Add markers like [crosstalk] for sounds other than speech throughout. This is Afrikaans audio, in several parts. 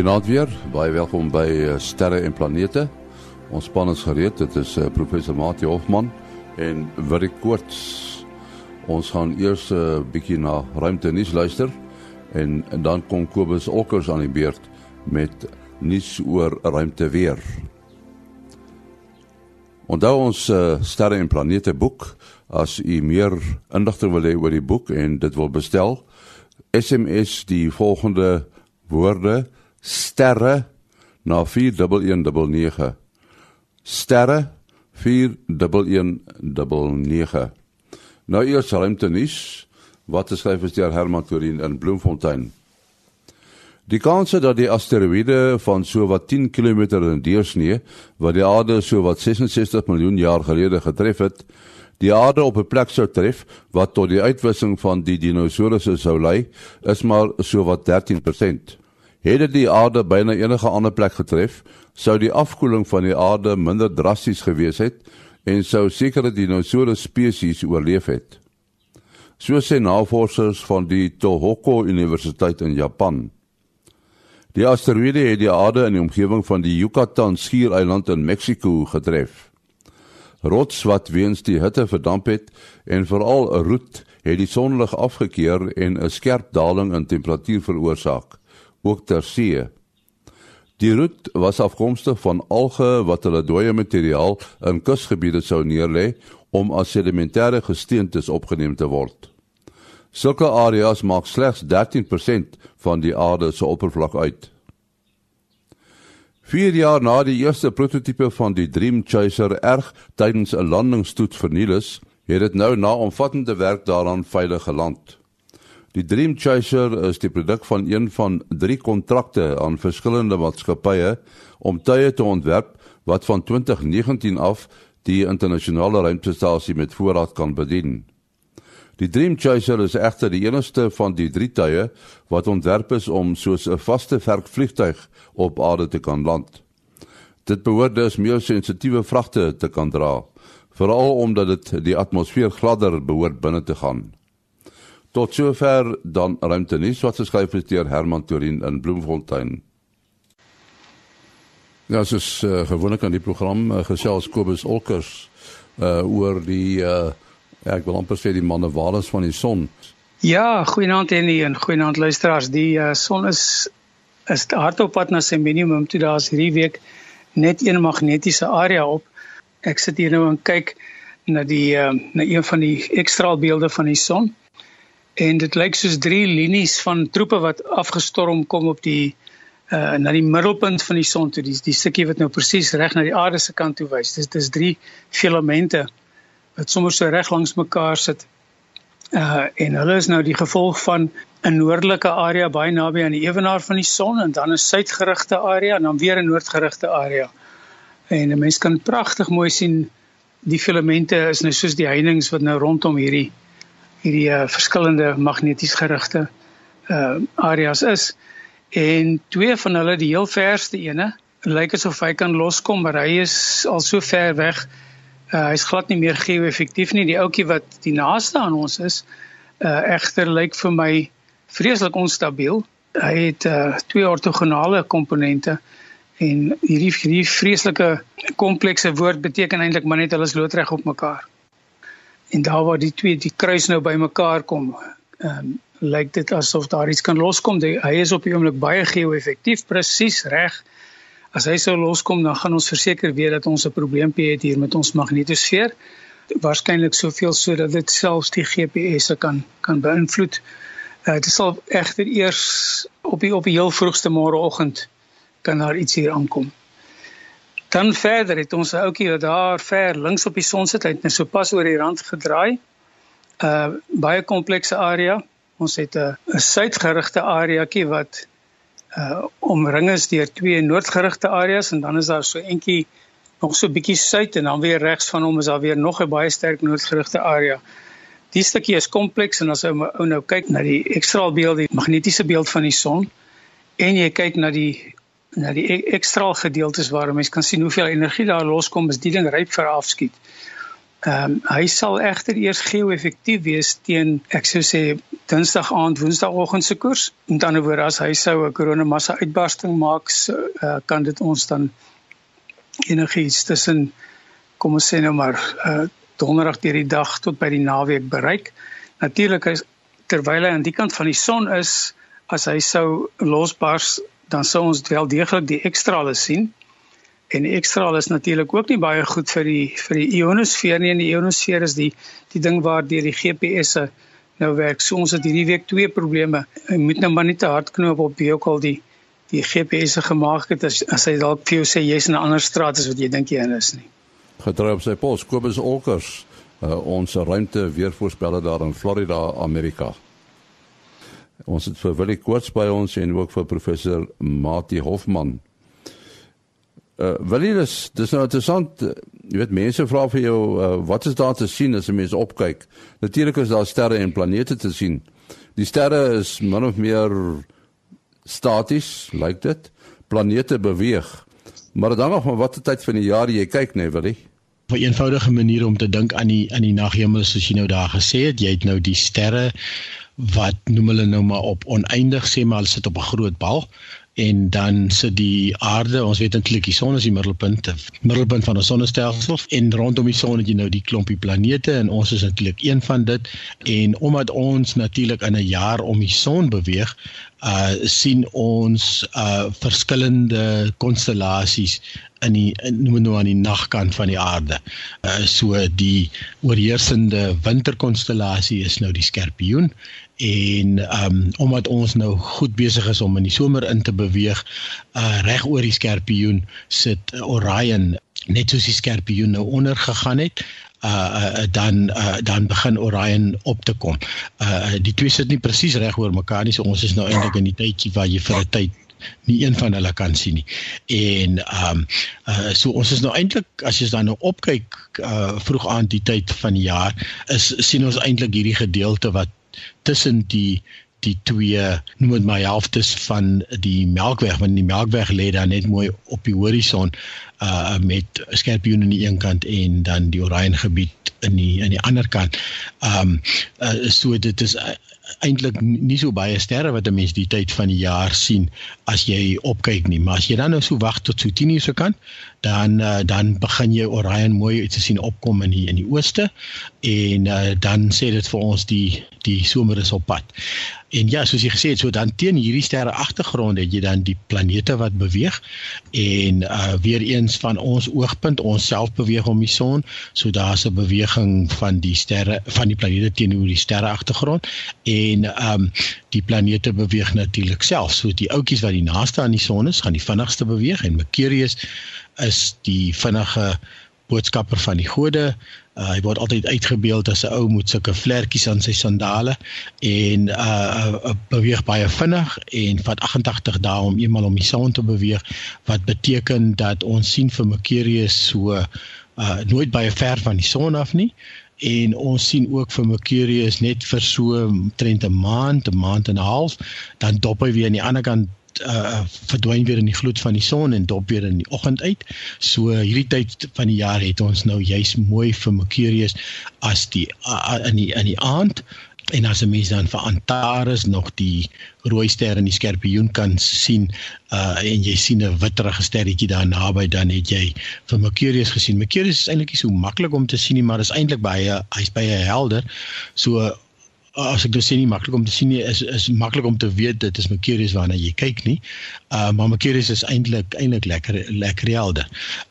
Goeienaand weer. Baie welkom by uh, Sterre en Planete. Ons span is gereed. Dit is uh, professor Mati Hofman en Willie Koorts. Ons gaan eers 'n uh, bietjie na ruimte nuus luister en, en dan kom Kobus Olkers aan die beurt met nuus oor ruimte weer. Onthou ons uh, Sterre en Planete boek as u meer inligting wil hê oor die boek en dit wil bestel. SMS die volgende woorde sterre na 4119 sterre 4119 nou eers ruimte nuus wat geskryf is deur Herman Torin in Bloemfontein. Die kans dat die asteroïde van so wat 10 km in deursnee wat die aarde so wat 66 miljoen jaar gelede getref het, die aarde op 'n plek sou tref wat tot die uitwissing van die dinosourusse sou lei, is maar so wat 13%. Het dit die aarde byna enige ander plek getref, sou die afkoeling van die aarde minder drasties gewees het en sou sekere dinosoure spesies oorleef het. So sê navorsers van die Tohoku Universiteit in Japan. Die asteroïde het die aarde in die omgewing van die Yucatan skiereiland in Mexiko getref. Rots wat weens die hitte verdamp het en veral roet het die sonlig afgekeer en 'n skerp daling in temperatuur veroorsaak ook ter see. Die roet was afkomstig van alge wat hulle dooie materiaal in kusgebiede sou neerlê om as sedimentêre gesteentes opgeneem te word. Sulke areas maak slegs 13% van die aarde se oppervlak uit. 4 jaar na die eerste prototipe van die Dream Chaser erg tydens 'n landingstoets verniel is, het dit nou na omvattende werk daaraan veilig geland. Die Dream Chaser is die produk van een van drie kontrakte aan verskillende maatskappye om tye te ontwerp wat van 2019 af die internasionale ruimtestasie met voorraad kan bedien. Die Dream Chaser is egter die enigste van die drie tye wat ontwerp is om soos 'n vaste vervliegtuig op aarde te kan land. Dit behoort dus meer sensitiewe vragte te kan dra, veral omdat dit die atmosfeer gladder behoort binne te gaan. Tot sover dan ruimte nuus wat geskryf is deur Herman Torin in Bloemfontein. Ja, soos uh, gewoonlik aan die program uh, gesels Kobus Olkers uh oor die uh ek wil amper sê die manne waardes van die son. Ja, goeienaand en goeienaand luisteraars. Die uh, son is is hardop pad na sy minimum toe daar's hierdie week net een magnetiese area op. Ek sit hier nou en kyk na die uh, na een van die ekstraalbeelde van die son en dit lyk soos drie linies van troepe wat afgestorm kom op die uh na die middelpunt van die son toe. Die die stukkie wat nou presies reg na die aarde se kant toe wys. Dis dis drie filamente wat sommer so reg langs mekaar sit. Uh en hulle is nou die gevolg van 'n noordelike area baie naby aan die ewenaar van die son en dan 'n suidgerigte area en dan weer 'n noordgerigte area. En 'n mens kan pragtig mooi sien die filamente is nou soos die heininge wat nou rondom hierdie hierdie uh, verskillende magneties gerigte uh areas is. En twee van hulle die heel verste ene lyk asof hy kan loskom maar hy is al so ver weg uh hy's glad nie meer geo-effektief nie. Die ouetjie wat die naaste aan ons is uh egter lyk vir my vreeslik onstabiel. Hy het uh twee ortogonale komponente en hierdie hierdie vreeslike komplekse woord beteken eintlik maar net hulle is loodreg op mekaar en daar waar die twee die kruis nou bymekaar kom, ehm um, lyk dit asof daar iets kan loskom. Die, hy is op die oomblik baie geo-effektief, presies reg. As hy sou loskom, dan gaan ons verseker weet dat ons 'n probleempie het hier met ons magnetosfeer. Waarskynlik soveel sodat dit selfs die GPS se kan kan beïnvloed. Uh, dit sal egter eers op die op die heel vroegste môreoggend kan daar iets hier aankom. Dan verder het ons 'n ouetjie wat daar ver links op die son sit, hy het net so pas oor die rand gedraai. uh, baie komplekse area. Ons het 'n 'n suidgerigte areaetjie wat uh omring is deur twee noordgerigte areas en dan is daar so eentjie nog so bietjie suid en dan weer regs van hom is daar weer nog 'n baie sterk noordgerigte area. Die stukkie is kompleks en as ou nou kyk na die ekstraalbeeld, die magnetiese beeld van die son en jy kyk na die na die e-, ekstra gedeeltes waar mense kan sien hoeveel energie daar loskom as die ding ryp vir afskiet. Ehm um, hy sal egter eers geo-effektief wees teen ek sou sê Dinsdag aand, Woensdagoggend se koers. Met ander woorde, as hy sou 'n koronamassa uitbarsting maak, so, uh, kan dit ons dan enigiets tussen kom ons sê nou maar uh, donderdag deur die dag tot by die naweek bereik. Natuurlik is terwyl hy aan die kant van die son is, as hy sou losbars, dan sou ons wel deeglik die ekstrale sien. En die ekstraal is natuurlik ook nie baie goed vir die vir die ionosfeer nie. En die ionosfeer is die die ding waar deur die GPS'e nou werk. So ons het hierdie week twee probleme. Jy moet nou maar nie te hard knoop op wie ook al die die GPS'e gemaak het as as hy dalk vir jou sê jy's in 'n ander straat as wat jy dink jy in is nie. Getrou op sy pos, Kobus Olkers, uh, ons ruimte weervoorspeller daar in Florida, Amerika. Ons het vir Willie Koorts by ons en ook vir professor Mati Hofman. Uh Willie, dis dis nou interessant. Jy weet mense vra vir jou uh, wat is daar te sien as 'n mens opkyk? Natuurlik is daar sterre en planete te sien. Die sterre is min of meer staties, lyk like dit. Planete beweeg. Maar dan nog maar watter tyd van die jaar jy kyk, nee, Willie? 'n eenvoudige manier om te dink aan die aan die naghemel soos jy nou daar gesê het, jy het nou die sterre wat noem hulle nou maar op oneindig sê maar hulle sit op 'n groot bal en dan sit die aarde ons weet eintlik die son is die middelpunt middelpunt van ons sonnestelsel en rondom die son het jy nou die klompie planete en ons is eintlik een van dit en omdat ons natuurlik in 'n jaar om die son beweeg uh sien ons uh verskillende konstellasies in die noem nou aan die nagkant van die aarde. Uh so die oorheersende winterkonstellasie is nou die Skorpioen en ehm um, omdat ons nou goed besig is om in die somer in te beweeg uh reg oor die Skorpioen sit Orion net soos die Skorpioen nou onder gegaan het uh, uh dan uh, dan begin Orion op te kom. Uh die twee sit nie presies reg oor mekaar nie. So ons is nou eintlik in die tydjie waar jy vir 'n tyd nie een van hulle kan sien nie. En ehm um, uh so ons is nou eintlik as jy dan nou opkyk uh vroeg aan die tyd van die jaar is sien ons eintlik hierdie gedeelte wat tussen die die twee noem dit maar helftes van die Melkweg want die Melkweg lê dan net mooi op die horison uh met Skorpioen aan die een kant en dan die Orion gebied in die aan die ander kant. Um, uh, so dit is eintlik nie so baie sterre wat 'n mens die tyd van die jaar sien as jy opkyk nie, maar as jy dan nou so wag tot so 10 uur se kant, dan uh, dan begin jy Orion mooi te sien opkom in die in die ooste en uh, dan sê dit vir ons die die somer is op pad. En ja, soos jy gesê het, so dan teen hierdie sterre agtergrond het jy dan die planete wat beweeg en uh weer eens van ons oogpunt, ons self beweeg om die son, so daar's 'n beweging van die sterre van die planete teenoor die sterre agtergrond en um die planete beweeg natuurlik self. So die ouetjies wat die naaste aan die son is, gaan die vinnigste beweeg en Mercurius is die vinnige boodskapper van die gode. Uh, hy word altyd uitgebeeld as 'n ou met sulke vlekkies aan sy sandale en uh, uh beweeg baie vinnig en vat 88 dae om eenmal om die son te beweeg wat beteken dat ons sien vir Mercurius so uh nooit baie ver van die son af nie en ons sien ook vir Mercurius net vir so trend 'n maand, 'n maand en 'n half, dan dop hy weer aan die ander kant uh verdwyn weer in die gloed van die son en dop weer in die oggend uit. So hierdie tyd van die jaar het ons nou juis mooi vir Mercurius as die uh, in die in die aand en as 'n mens dan vir Antares nog die rooi ster in die skorpioen kan sien uh en jy sien 'n witterige sterretjie daar naby dan het jy vir Mercurius gesien. Mercurius is eintlik nie so maklik om te sien nie, maar is eintlik baie hy's baie helder. So as ek dit sê nie maklik om te sien nie is is maklik om te weet dit is Mercurius waarna jy kyk nie. Uh maar Mercurius is eintlik eintlik lekker lekker helder.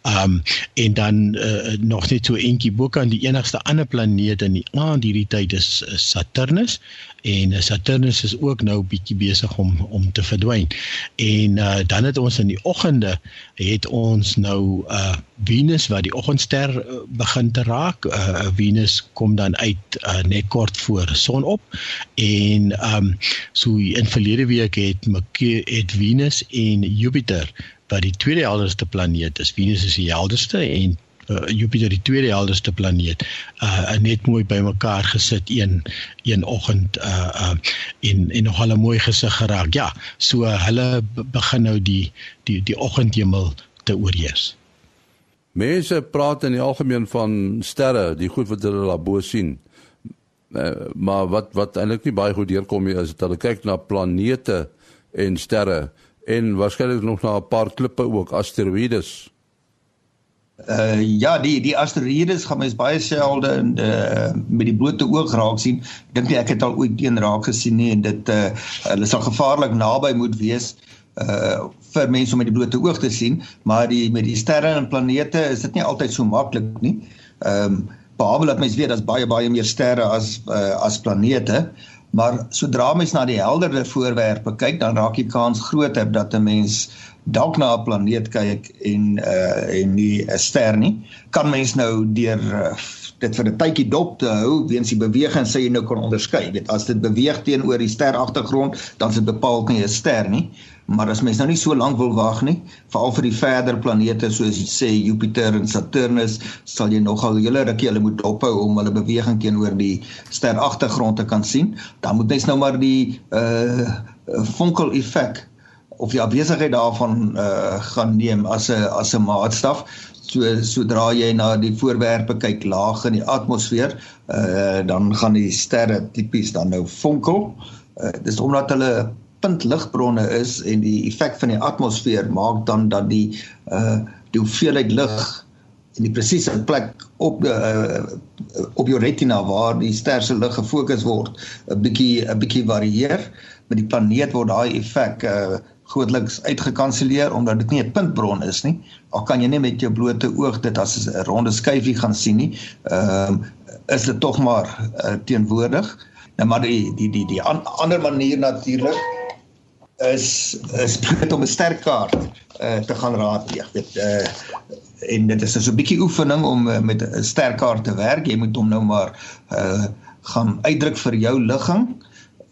Um en dan uh, nog net so eentjie bo kan die enigste ander planeet in die aand hierdie tyd is, is Saturnus en Saturnus is ook nou bietjie besig om om te verdwyn. En uh, dan het ons in die oggende het ons nou uh Venus wat die oggendster uh, begin te raak. Uh Venus kom dan uit uh, net kort voor son op en ehm um, so in verlede week het het Venus en Jupiter wat die tweede helderste planeet is. Venus is die helderste en uh, Jupiter die tweede helderste planeet uh net mooi bymekaar gesit een een oggend uh uh en en nog 'n mooi gesig geraak. Ja, so uh, hulle begin nou die die die oggendhemel te oorheers. Mense praat in die algemeen van sterre, die goed wat hulle daarbo sien. Uh, maar wat wat eintlik nie baie goed deurkom nie is dat hulle kyk na planete en sterre en waarskynlik nog na 'n paar klippe ook asteroïdes. Uh ja, die die asteroïdes gaan mens baie selde uh met die blote oog raak sien. Ek dink nie ek het al ooit een raak gesien nie en dit uh hulle sal gevaarlik naby moet wees uh vir mense om met die blote oog te sien, maar die met die sterre en planete is dit nie altyd so maklik nie. Ehm um, behalwe dat mens weet daar's baie baie meer sterre as uh, as planete, maar sodra mens na die helderder voorwerpe kyk, dan raak die kans groter dat 'n mens dalk na 'n planeet kyk en uh en nie 'n ster nie. Kan mens nou deur uh, dit vir 'n tydjie dop te hou weens die beweging sê jy nou kan onderskei. Dit as dit beweeg teenoor die ster agtergrond, dan is dit bepaald nie 'n ster nie. Maar as mens nou nie so lank wil wag nie, veral vir die verder planete soos jy sê Jupiter en Saturnus, sal jy nogal hele rukkie hulle moet dophou om hulle beweging teenoor die ster agtergrond te kan sien. Dan moet mens nou maar die uh vonkel effek of die afwesigheid daarvan uh gaan neem as 'n as 'n maatstaf so sodra jy na die voorwerpe kyk laag in die atmosfeer uh dan gaan die sterre tipies dan nou vonkel uh, dis omdat hulle puntligbronne is en die effek van die atmosfeer maak dan dat die uh die hoeveelheid lig in die presiese plek op uh, op jou retina waar die ster se lig gefokus word 'n bietjie 'n bietjie varieer met die planeet word daai effek uh grootliks uitgekanselleer omdat dit nie 'n puntbron is nie. Al kan jy net met jou blote oog dit as 'n ronde skyfie gaan sien nie. Ehm um, is dit tog maar uh, teenwoordig. Nou maar die die die die an, ander manier natuurlik is is net om 'n sterkaart uh, te gaan raadpleeg. Dit uh en dit is 'n so 'n bietjie oefening om uh, met 'n sterkaart te werk. Jy moet hom nou maar uh gaan uitdruk vir jou ligging.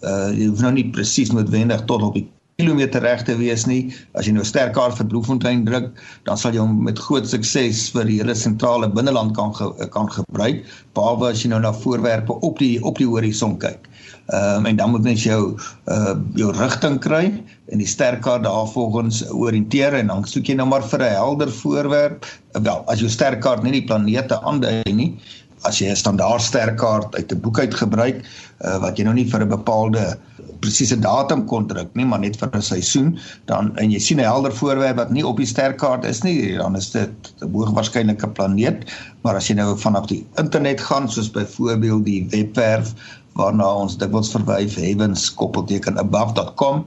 Uh jy hoef nou nie presies noodwendig tot op die kilometer reg te wees nie. As jy nou 'n sterk kaart vir Bloemfontein druk, dan sal jy hom met groot sukses vir die hele sentrale binneland kan ge, kan gebruik, behalwe as jy nou na voorwerpe op die op die horison kyk. Ehm um, en dan moet mens jou uh jou rigting kry en die sterkaart daarvolgens oriënteer en dan soek jy nou maar vir 'n helder voorwerp. Wel, as jou sterkaart nie die planete aandui nie, as jy 'n standaard sterkaart uit 'n boek uit gebruik uh, wat jy nou nie vir 'n bepaalde presiese datum kon druk nie, maar net vir 'n seisoen, dan en jy sien 'n helder voorwerp wat nie op die sterkaart is nie, dan is dit 'n hoog waarskynlike planeet, maar as jy nou vanaf die internet gaan, soos byvoorbeeld die webwerf waarna ons dikwels verwys heavenskoppeltekenabove.com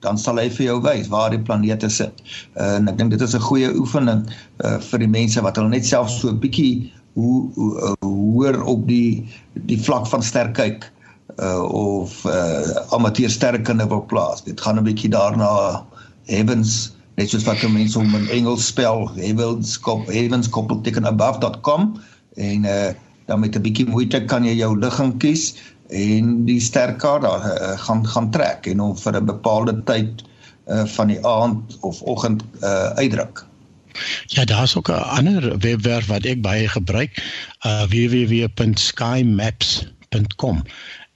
dan sal hy vir jou wys waar die planete sit. Uh, en ek dink dit is 'n goeie oefening uh, vir die mense wat hulle net self so 'n bietjie hoe, hoe uh, hoor op die die vlak van ster kyk uh, of uh, amateur sterrekunde wil plaas. Dit gaan 'n bietjie daarna heavens net soos wat mense hom in Engels spel, heavens kop heavens koppelteken above.com en uh, dan met 'n bietjie moeite kan jy jou ligging kies en die sterkaart daar uh, gaan gaan trek en hom vir 'n bepaalde tyd uh, van die aand of oggend uh, uitdruk. Ja, daar's ook 'n ander webwerf wat ek baie gebruik, uh www.skymaps.com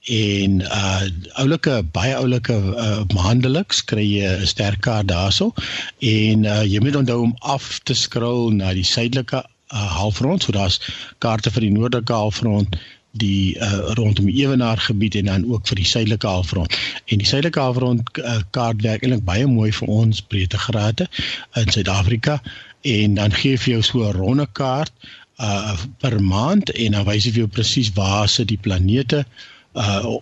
en uh oulike baie oulike uh, maandeliks kry jy 'n sterkaart daarso en uh jy moet onthou om af te skrol na die suidelike uh, halfrond, so daar's kaarte vir die noordelike halfrond die uh, rondom die ewenaar gebied en dan ook vir die suidelike halfrond. En die suidelike halfrond uh, kaart werk eintlik baie mooi vir ons breedtegrade in Suid-Afrika en dan gee vir jou so 'n ronde kaart uh per maand en dan wys hy vir jou presies waar sit die planete uh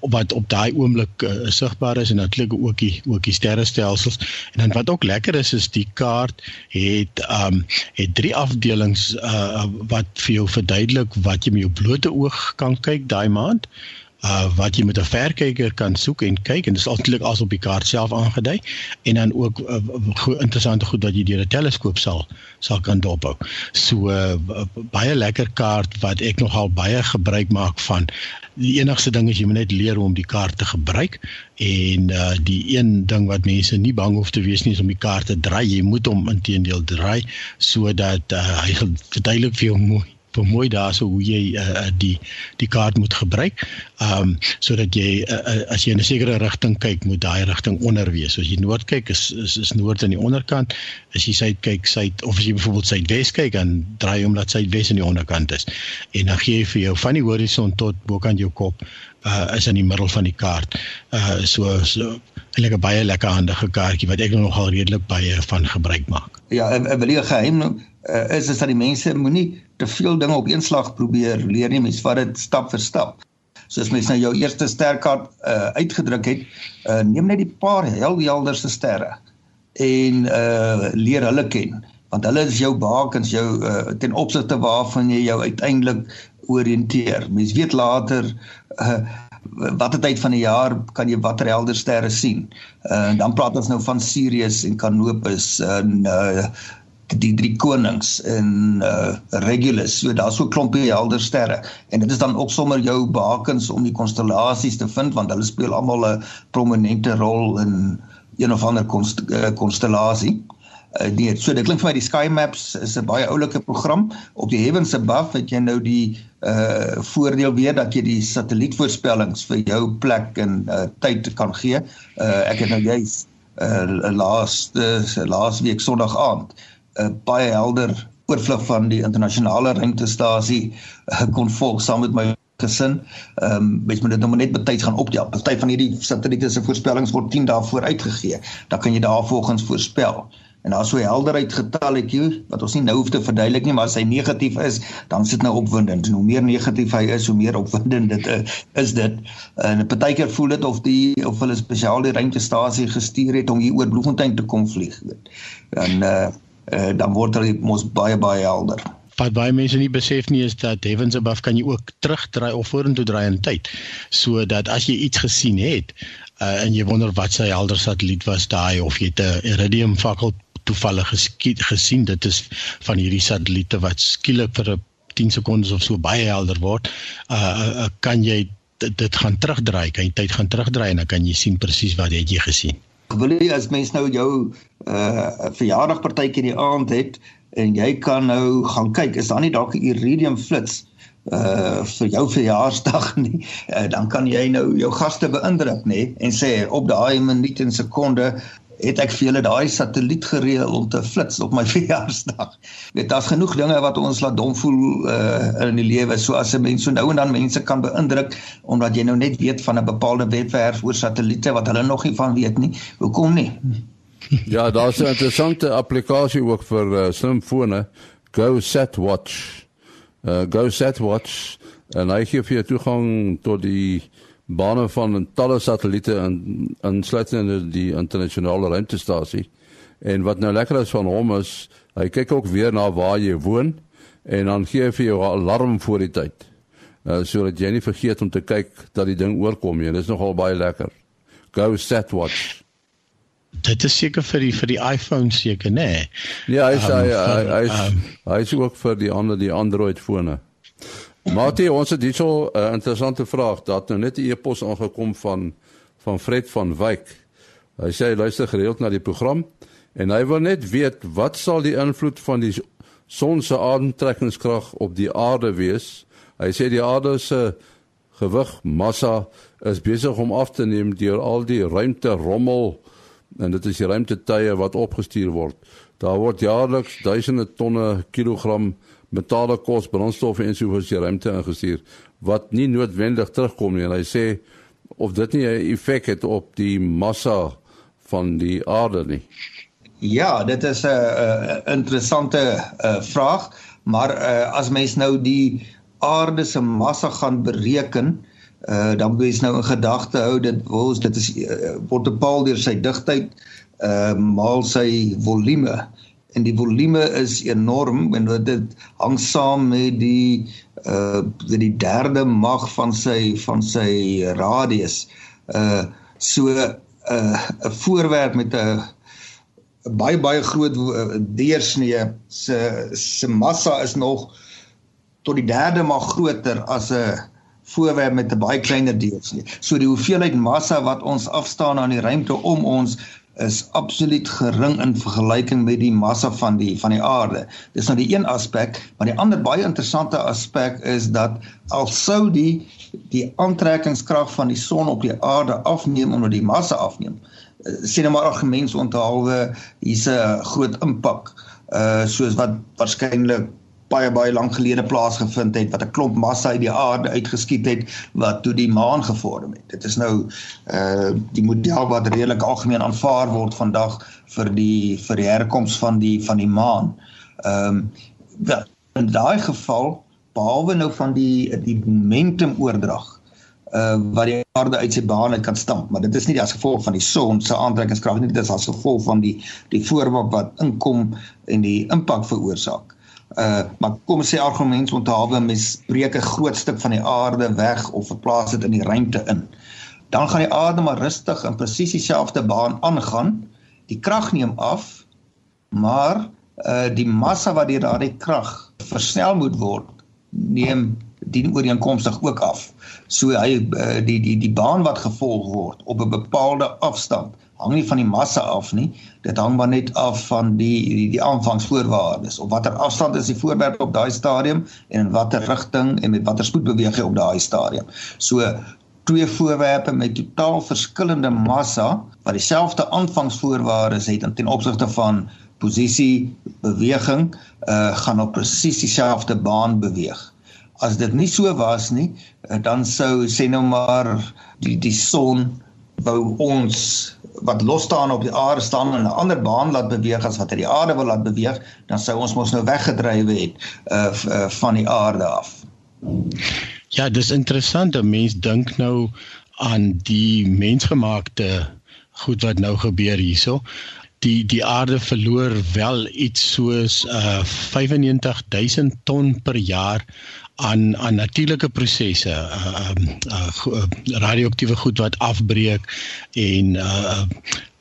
wat op daai oomblik uh, sigbaar is en natuurlik ook die ook die sterrestelsels. En dan wat ook lekker is is die kaart het um het drie afdelings uh wat vir jou verduidelik wat jy met jou blote oog kan kyk daai maand. uh wat jy met 'n verkyker kan soek en kyk en dit is altyd as op die kaart self aangedui en dan ook uh, interessante goed wat jy deur 'n teleskoop sal sal kan dophou. So uh, baie lekker kaart wat ek nogal baie gebruik maak van. Die enigste ding is jy moet net leer hoe om die kaart te gebruik en uh die een ding wat mense nie bang hoef te wees nie is om die kaart te draai. Jy moet hom intedeel draai sodat uh, hy verduidelik vir jou mooi bemoei daarso hoe jy uh, die die kaart moet gebruik. Ehm um, sodat jy uh, as jy in 'n sekere rigting kyk, moet daai rigting onder wees. As jy noord kyk, is is, is noord aan die onderkant. As jy suid kyk, suid of as jy byvoorbeeld suidwes kyk, dan draai jy om dat suidwes aan die onderkant is. En dan gee jy vir jou van die horison tot bokant jou kop uh is in die middel van die kaart. Uh so so eintlik 'n baie lekker handige kaartjie wat ek nogal redelik baie van gebruik maak. Ja, 'n wil geheim uh, is is dat die mense moenie te veel dinge op een slag probeer leer nie, mens vat dit stap vir stap. So as mens nou jou eerste sterkaart uh uitgedruk het, uh neem net die paar heel helderste sterre en uh leer hulle ken want hulle is jou bakens jou uh, ten opsigte waarvan jy jou uiteindelik orienteer. Mens weet later uh, watter tyd van die jaar kan jy watter helder sterre sien. Uh, en dan praat ons nou van Sirius en Canopus en uh, die drie konings en uh, Regulus. So daar's so klompie helder sterre en dit is dan ook sommer jou bakens om die konstellasies te vind want hulle speel almal 'n prominente rol in een of ander konstellasie. Uh, uh, nee, so dit klink vir my die Sky Maps is 'n baie oulike program. Op die Heavens Above het jy nou die uh voordeel weer dat jy die satellietvoorspellings vir jou plek en uh tyd kan gee. Uh ek het nou juis uh laaste uh, laaste week Sondag aand 'n uh, baie helder oorvlug van die internasionale ruimtestasie uh, kon volg saam met my gesin. Ehm um, mens moet dit nou net betyds gaan optel. Party van hierdie satelliete se voorspellings word 10 dae vooruit gegee. Dan kan jy daarvolgens voorspel. En daar so helderheid getalletjie wat ons nie nou hoef te verduidelik nie, maar as hy negatief is, dan sit nou opwindend. En hoe meer negatief hy is, hoe meer opwindend dit uh, is dit. En partykeer voel dit of die of hulle spesiaal die ruimtestasie gestuur het om hier oor Bloemfontein te kom vlieg. En uh, uh dan word dit mos baie baie helder. Wat baie mense nie besef nie is dat Heavens Above kan jy ook terugdraai of vorentoe draai in tyd. Sodat as jy iets gesien het, uh, en jy wonder wat sy helder satelliet was daai of jy 'n iridium fakkel toevallig geskied gesien dit is van hierdie satelliete wat skielik vir 10 sekondes of so baie helder word uh, uh, kan jy dit gaan terugdraai kan jy tyd gaan terugdraai en dan kan jy sien presies wat het jy gesien wil jy as mens nou jou uh verjaardagpartytjie in die aand het en jy kan nou gaan kyk is daar nie dalk 'n iridium flits uh vir jou verjaarsdag [laughs] nie? Uh, dan kan jy nou jou gaste beïndruk nê en sê op daai minuut en sekonde het ek vir julle daai satelliet gereël om te flits op my [laughs] verjaarsdag. Dit daar's genoeg dinge wat ons laat dom voel uh in die lewe, so as 'n mens so nou en dan mense kan beïndruk omdat jy nou net weet van 'n bepaalde webwerf oor satelliete wat hulle nog nie van weet nie. Hoekom nie? Ja, daar's 'n interessante applikasie ook vir uh, slimfone, Go Set Watch. Uh Go Set Watch en hy gee vir jou toegang tot die bane van talle satelliete in insluitende die internasionale ruimtestasie. En wat nou lekker is van hom is, hy kyk ook weer na waar jy woon en dan gee hy vir jou 'n alarm voor die tyd. Uh sodat jy nie vergeet om te kyk dat die ding oorkom nie. Dit is nogal baie lekker. Go set watch. Dit is seker vir die vir die iPhone seker, nê? Nee. Ja, hy sê um, hy hy hy, um, hy is ook vir die ander die Android fone. Mati, ons het hierso 'n uh, interessante vraag. Dat nou net 'n e-pos aangekom van van Fred van Wyk. Hy sê hy luister gereeld na die program en hy wil net weet wat sal die invloed van die son se aantrekkingskrag op die aarde wees? Hy sê die aarde se gewig, massa is besig om af te neem deur al die ruimte rommel en dit is die ruimtetuie wat opgestuur word. Daar word jaarliks duisende tonne kilogram metale kos, brandstof en so voort die ruimte ingestuur wat nie noodwendig terugkom nie. En hy sê of dit nie 'n effek het op die massa van die aarde nie. Ja, dit is 'n interessante a, vraag, maar a, as mens nou die aarde se massa gaan bereken, uh, dan moet jy nou in gedagte hou dit word dit is uh, word bepaal deur sy digtheid uh, maal sy volume en die volume is enorm en dit hang saam met die uh die derde mag van sy van sy radius. Uh so 'n uh, 'n voorwerp met 'n baie baie groot uh, deursnee se se massa is nog tot die derde mag groter as 'n voorwerp met 'n baie kleiner deursnee. So die hoeveelheid massa wat ons afstaan aan die ruimte om ons is absoluut gering in vergelyking met die massa van die van die aarde. Dis nou die een aspek, maar die ander baie interessante aspek is dat al sou die die aantrekkingskrag van die son op die aarde afneem omdat die massa afneem. Eh, sien nou maar argumente onthaalwe hier's 'n groot impak uh soos wat waarskynlik baie baie lank gelede plaasgevind het wat 'n klomp massa uit die aarde uitgeskiet het wat toe die maan gevorm het. Dit is nou uh die model wat redelik algemeen aanvaar word vandag vir die vir die herkoms van die van die maan. Ehm um, wel in daai geval behalwe nou van die die momentum oordrag uh wat die aarde uit sy baan uit kan stamp, maar dit is nie as gevolg van die son se aantrekkingskrag nie, dit is as gevolg van die die voorwerp wat inkom en die impak veroorsaak. Uh maar kom sê argument onthaalwe mens breek 'n groot stuk van die aarde weg of verplaas dit in die ruimte in. Dan gaan die aarde maar rustig in presies dieselfde baan aangaan. Die krag neem af, maar uh die massa wat deur daardie krag versnel moet word, neem dien ooreenkomstig ook af. So hy uh, die die die baan wat gevolg word op 'n bepaalde afstand hang nie van die massa af nie. Dit hang maar net af van die die, die aanvangsvoorwaardes. Op watter afstand is die voorwerp op daai stadium en in watter rigting en met watter spoed beweeg hy op daai stadium. So twee voorwerpe met totaal verskillende massa wat dieselfde aanvangsvoorwaardes het ten opsigte van posisie, beweging, uh gaan op presies dieselfde baan beweeg. As dit nie so was nie, uh, dan sou sê nou maar die die son wou ons wat los staan op die aarde staan in 'n ander baan laat beweeg as wat hy die aarde wil laat beweeg, dan sou ons mos nou weggedrywe het uh, uh van die aarde af. Ja, dis interessant. 'n Mens dink nou aan die mensgemaakte goed wat nou gebeur hierso. Die die aarde verloor wel iets soos uh 95000 ton per jaar aan aan natuurlike prosesse uh um uh, uh, radioaktiewe goed wat afbreek en uh,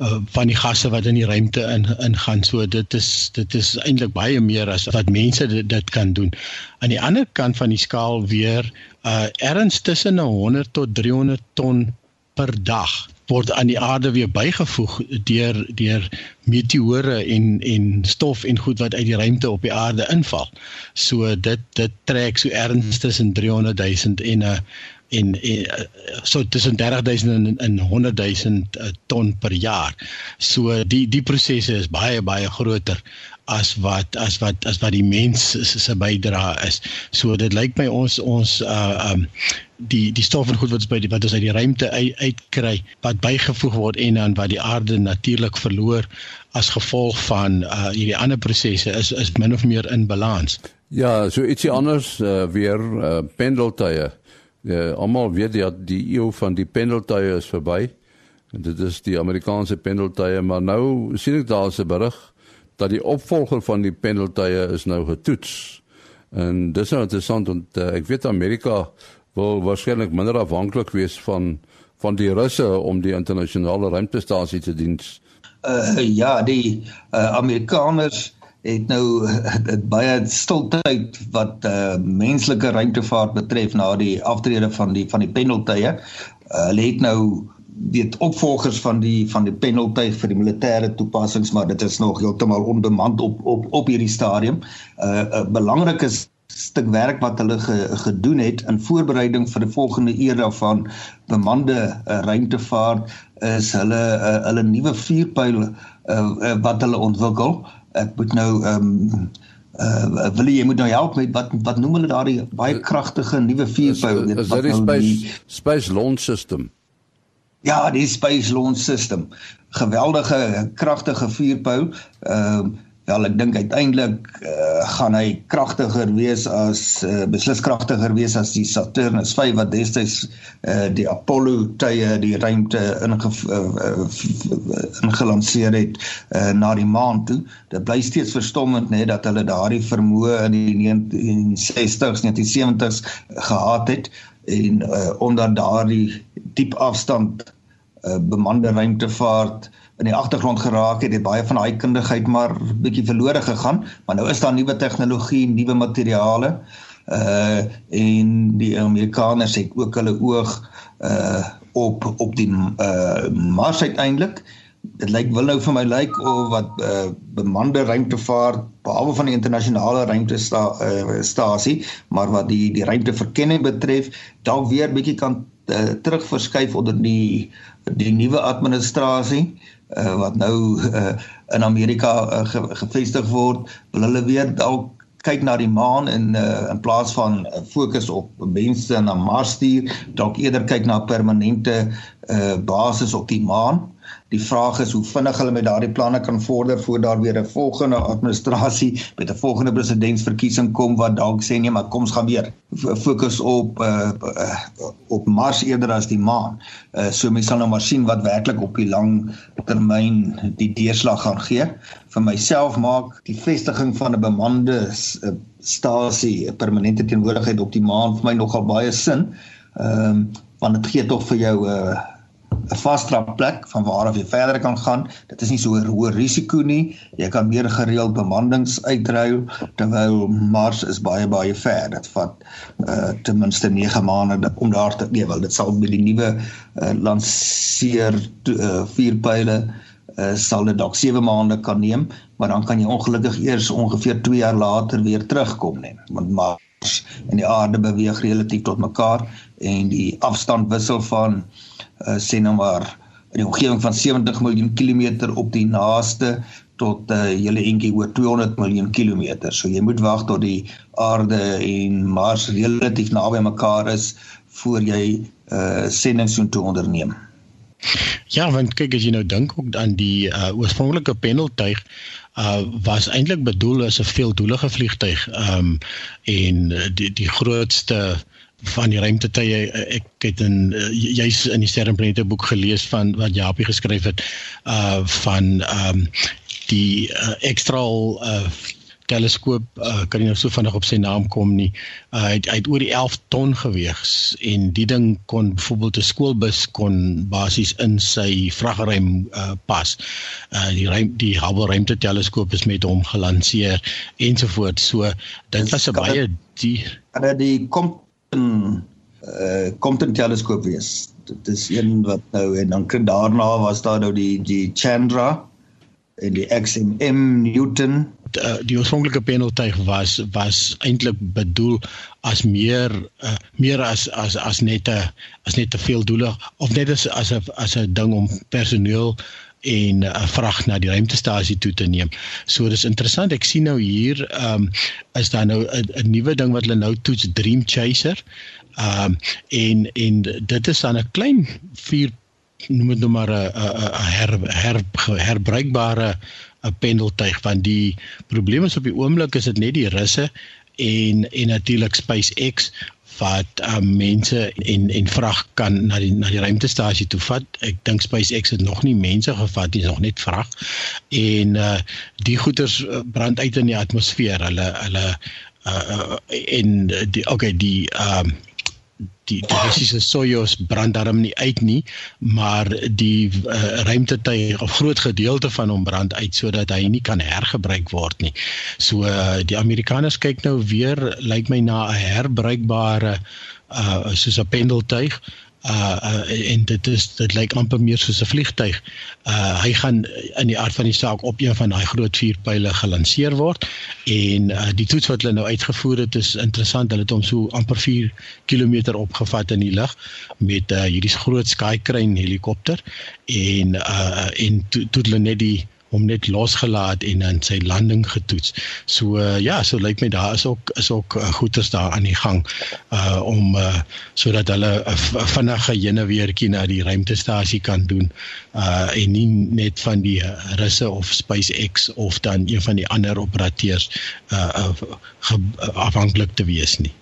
uh van die gasse wat in die ruimte in ingaan so dit is dit is eintlik baie meer as wat mense dit, dit kan doen. Aan die ander kant van die skaal weer uh erns tussen 100 tot 300 ton per dag word aan die aarde weer bygevoeg deur deur meteore en en stof en goed wat uit die ruimte op die aarde inval. So dit dit trek so erns tussen 300 000 en 'n en, en so tussen 30 000 en, en 100 000 ton per jaar. So die die prosesse is baie baie groter as wat as wat as wat die mens se bydra is. So dit lyk my ons ons uh um die die stof en goed wat by die wat ons uit die ruimte uit, uitkry wat bygevoeg word en dan wat die aarde natuurlik verloor as gevolg van uh hierdie ander prosesse is is min of meer in balans. Ja, so ietsie anders uh, weer uh, pendeltuie. Ja, almal weet dat die eeu van die pendeltuie is verby. Dit is die Amerikaanse pendeltuie, maar nou sien ek daar 'n berig dat die opvolger van die pendeltuie is nou getoets. En dis nou interessant want uh, ek weet Amerika wil waarskynlik minder afhanklik wees van van die Russe om die internasionale ruimtestasie te dien. Uh ja, die uh, Amerikaners het nou dit baie stiltyd wat uh menslike ruimtevaart betref na die aftrede van die van die pendeltuie. Uh, hulle het nou weet opvolgers van die van die penalty vir die militêre toepassings maar dit is nog heeltemal onbemand op op op hierdie stadium. uh, uh, belangrike stuk werk wat hulle ge, gedoen het in voorbereiding vir die volgende era van bemande uh, ruimtevaart is hulle uh, hulle nuwe vuurpyl uh, uh, wat hulle ontwikkel. Ek moet nou ehm um, uh wil jy moet nou help met wat wat noem hulle daardie baie kragtige nuwe vuurpyl dit wat nou die space launch system Ja, die Space Launch System. Geweldige kragtige vuurpyl. Ehm uh, wel ek dink uiteindelik uh, gaan hy kragtiger wees as uh, beslis kragtiger wees as die Saturnus 5 wat destyds uh, die Apollo tye die ruimte inge uh, ingelanseer het uh, na die maan toe. Dit bly steeds verstommend nê dat hulle daardie vermoë in die 1960s, 1970s gehad het en uh, onder daardie diep afstand uh, bemande ruimtevaart in die agtergrond geraak het, het baie van daai kundigheid maar bietjie verlore gegaan, maar nou is daar nuwe tegnologie, nuwe materiale uh en die Amerikaners het ook hulle oog uh op op die uh Mars uiteindelik. Dit lyk wil nou vir my lyk of wat uh, bemande ruimtevaart behalwe van die internasionale ruimtestasie uh, maar wat die die ruimteverkenning betref dalk weer bietjie kan uh, terugverskuif onder die die nuwe administrasie. uh, wat nou uh, in Amerika uh, ge, gevestig word wil hulle weer dalk kyk na die maan in uh, in plaas van fokus op mense na Mars stuur dalk eerder kyk na permanente uh, basis op die maan Die vraag is hoe vinnig hulle met daardie planne kan vorder voor daar weer 'n volgende administrasie met 'n volgende presidentsverkiesing kom wat dalk sê nee, maar kom ons gaan weer fokus op uh, uh, op Mars eerder as die maan. Uh, so mense sal nou maar sien wat werklik op die lang termyn die deurslag gaan gee. Vir myself maak die vestiging van 'n bemande uh, stasie, 'n permanente teenwoordigheid op die maan vir my nogal baie sin. Ehm um, want dit gee tog vir jou 'n uh, 'n vastrap plek van waar af jy verder kan gaan. Dit is nie so 'n hoë risiko nie. Jy kan meer gereeld bemandings uitruil terwyl Mars is baie baie ver. Dit vat uh ten minste 9 maande om daar te lewe. Dit sal met die nuwe uh, lanseer uh, vierpyle uh, sal dit dalk 7 maande kan neem, maar dan kan jy ongelukkig eers ongeveer 2 jaar later weer terugkom net. Want Mars en die aarde beweeg relatief tot mekaar en die afstand wissel van sê nou maar in die omgewing van 70 miljoen kilometer op die naaste tot 'n uh, eh, hele entjie oor 200 miljoen kilometer. So jy moet wag tot die aarde en Mars relatief naby mekaar is voor jy uh sendings toe onderneem. Ja, want kyk as jy nou dink ook aan die uh oorspronklike pendeltuig uh was eintlik bedoel as 'n veeldoelige vliegtuig. Um en die die grootste uh van die ruimtetye ek het in uh, juis in die sterrenplanete boek gelees van wat Japie geskryf het uh van ehm um, die uh, ekstraal uh teleskoop uh, kan jy nou so vinnig op sy naam kom nie. Uh, hy het, hy het oor die 11 ton geweg en die ding kon byvoorbeeld 'n skoolbus kon basies in sy vragruim uh, pas. Uh, die ruim, die Hubble ruimteteleskoop is met hom gelanseer ensovoorts. So dit was 'n baie die en die kom in uh Compton teleskoop wees. Dit is een wat nou en dan kan daarna was daar nou die die Chandra en die XMM Newton. Die, uh, die oorspronklike pendeltuig was was eintlik bedoel as meer uh, meer as as as net 'n as net te veel doele of net as as 'n as 'n ding om personeel en 'n uh, vrag na die ruimtestasie toe te neem. So dis interessant. Ek sien nou hier ehm um, is daar nou 'n nuwe ding wat hulle nou toets Dream Chaser. Ehm um, en en dit is dan 'n klein vier noem dit nou maar 'n 'n her, her herbruikbare 'n pendeltuig want die probleem is op die oomblik is dit net die russe en en natuurlik SpaceX wat um, mense en en vrag kan na die na die ruimtestasie toe vat. Ek dink SpaceX het nog nie mense gevat nie, nog net vrag. En uh die goeders uh, brand uit in die atmosfeer. Hulle hulle uh, uh en die okay, die um die die Russiese Soyuz brand daarom nie uit nie, maar die uh, ruimtetuig of groot gedeelte van hom brand uit sodat hy nie kan hergebruik word nie. So uh, die Amerikaners kyk nou weer lyk my na 'n herbruikbare uh soos 'n pendeltuig uh, uh en dit is dit lyk amper meer soos 'n vliegtyg. Uh hy gaan in die aard van die saak op een van daai groot vuurpyle gelanseer word en uh die toets wat hulle nou uitgevoer het is interessant. Hulle het hom so amper 4 km opgevat in die lug met uh hierdie groot Skycrane helikopter en uh en toe to hulle net die hom net losgelaat en dan sy landing getoets. So uh, ja, so lyk my daar is ook is ook uh, goeders daar aan die gang uh om uh sodat hulle 'n vinnige hene weertjie na die ruimtestasie kan doen uh en nie net van die russe of SpaceX of dan een van die ander operateurs uh, uh afhanklik te wees nie.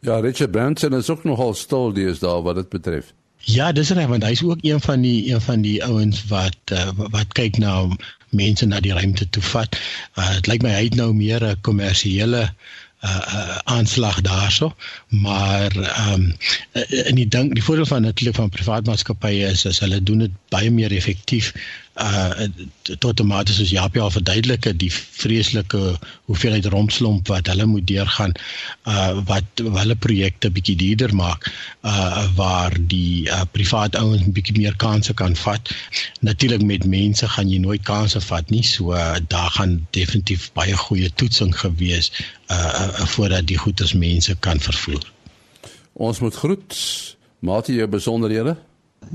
Ja, Richard Branson is ook nogal stil dis daar wat dit betref. Ja, dis reg want hy's ook een van die een van die ouens wat uh, wat kyk na mense na die ruimte toe vat. Uh, dit lyk my hy het nou meer 'n kommersiële uh, uh aanslag daarso maar ehm um, in die ding die voordeel van natuurlik van privaat maatskappye is as hulle doen dit baie meer effektief uh tot tomate soos Japie al verduidelik het die vreeslike hoeveelheid rompslomp wat hulle moet deurgaan uh wat hulle projekte bietjie duurder maak uh waar die uh, privaat ouens bietjie meer kansse kan vat. Natuurlik met mense gaan jy nooit kansse vat nie. So uh, daar gaan definitief baie goeie toetsing gewees uh, uh voordat die goeders mense kan vervoer. Ons moet groet. Maatie jou besonderhede.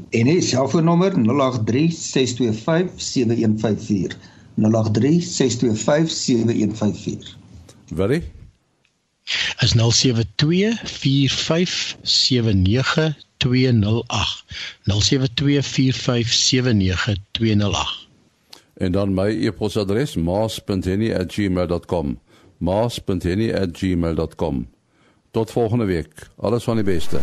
En die selfoonnommer 0836257154. 0836257154. Willie? Is 0724579208. 0724579208. En dan my e-posadres maas.henny@gmail.com. maas.henny@gmail.com. Tot volgende week. Alles van die beste.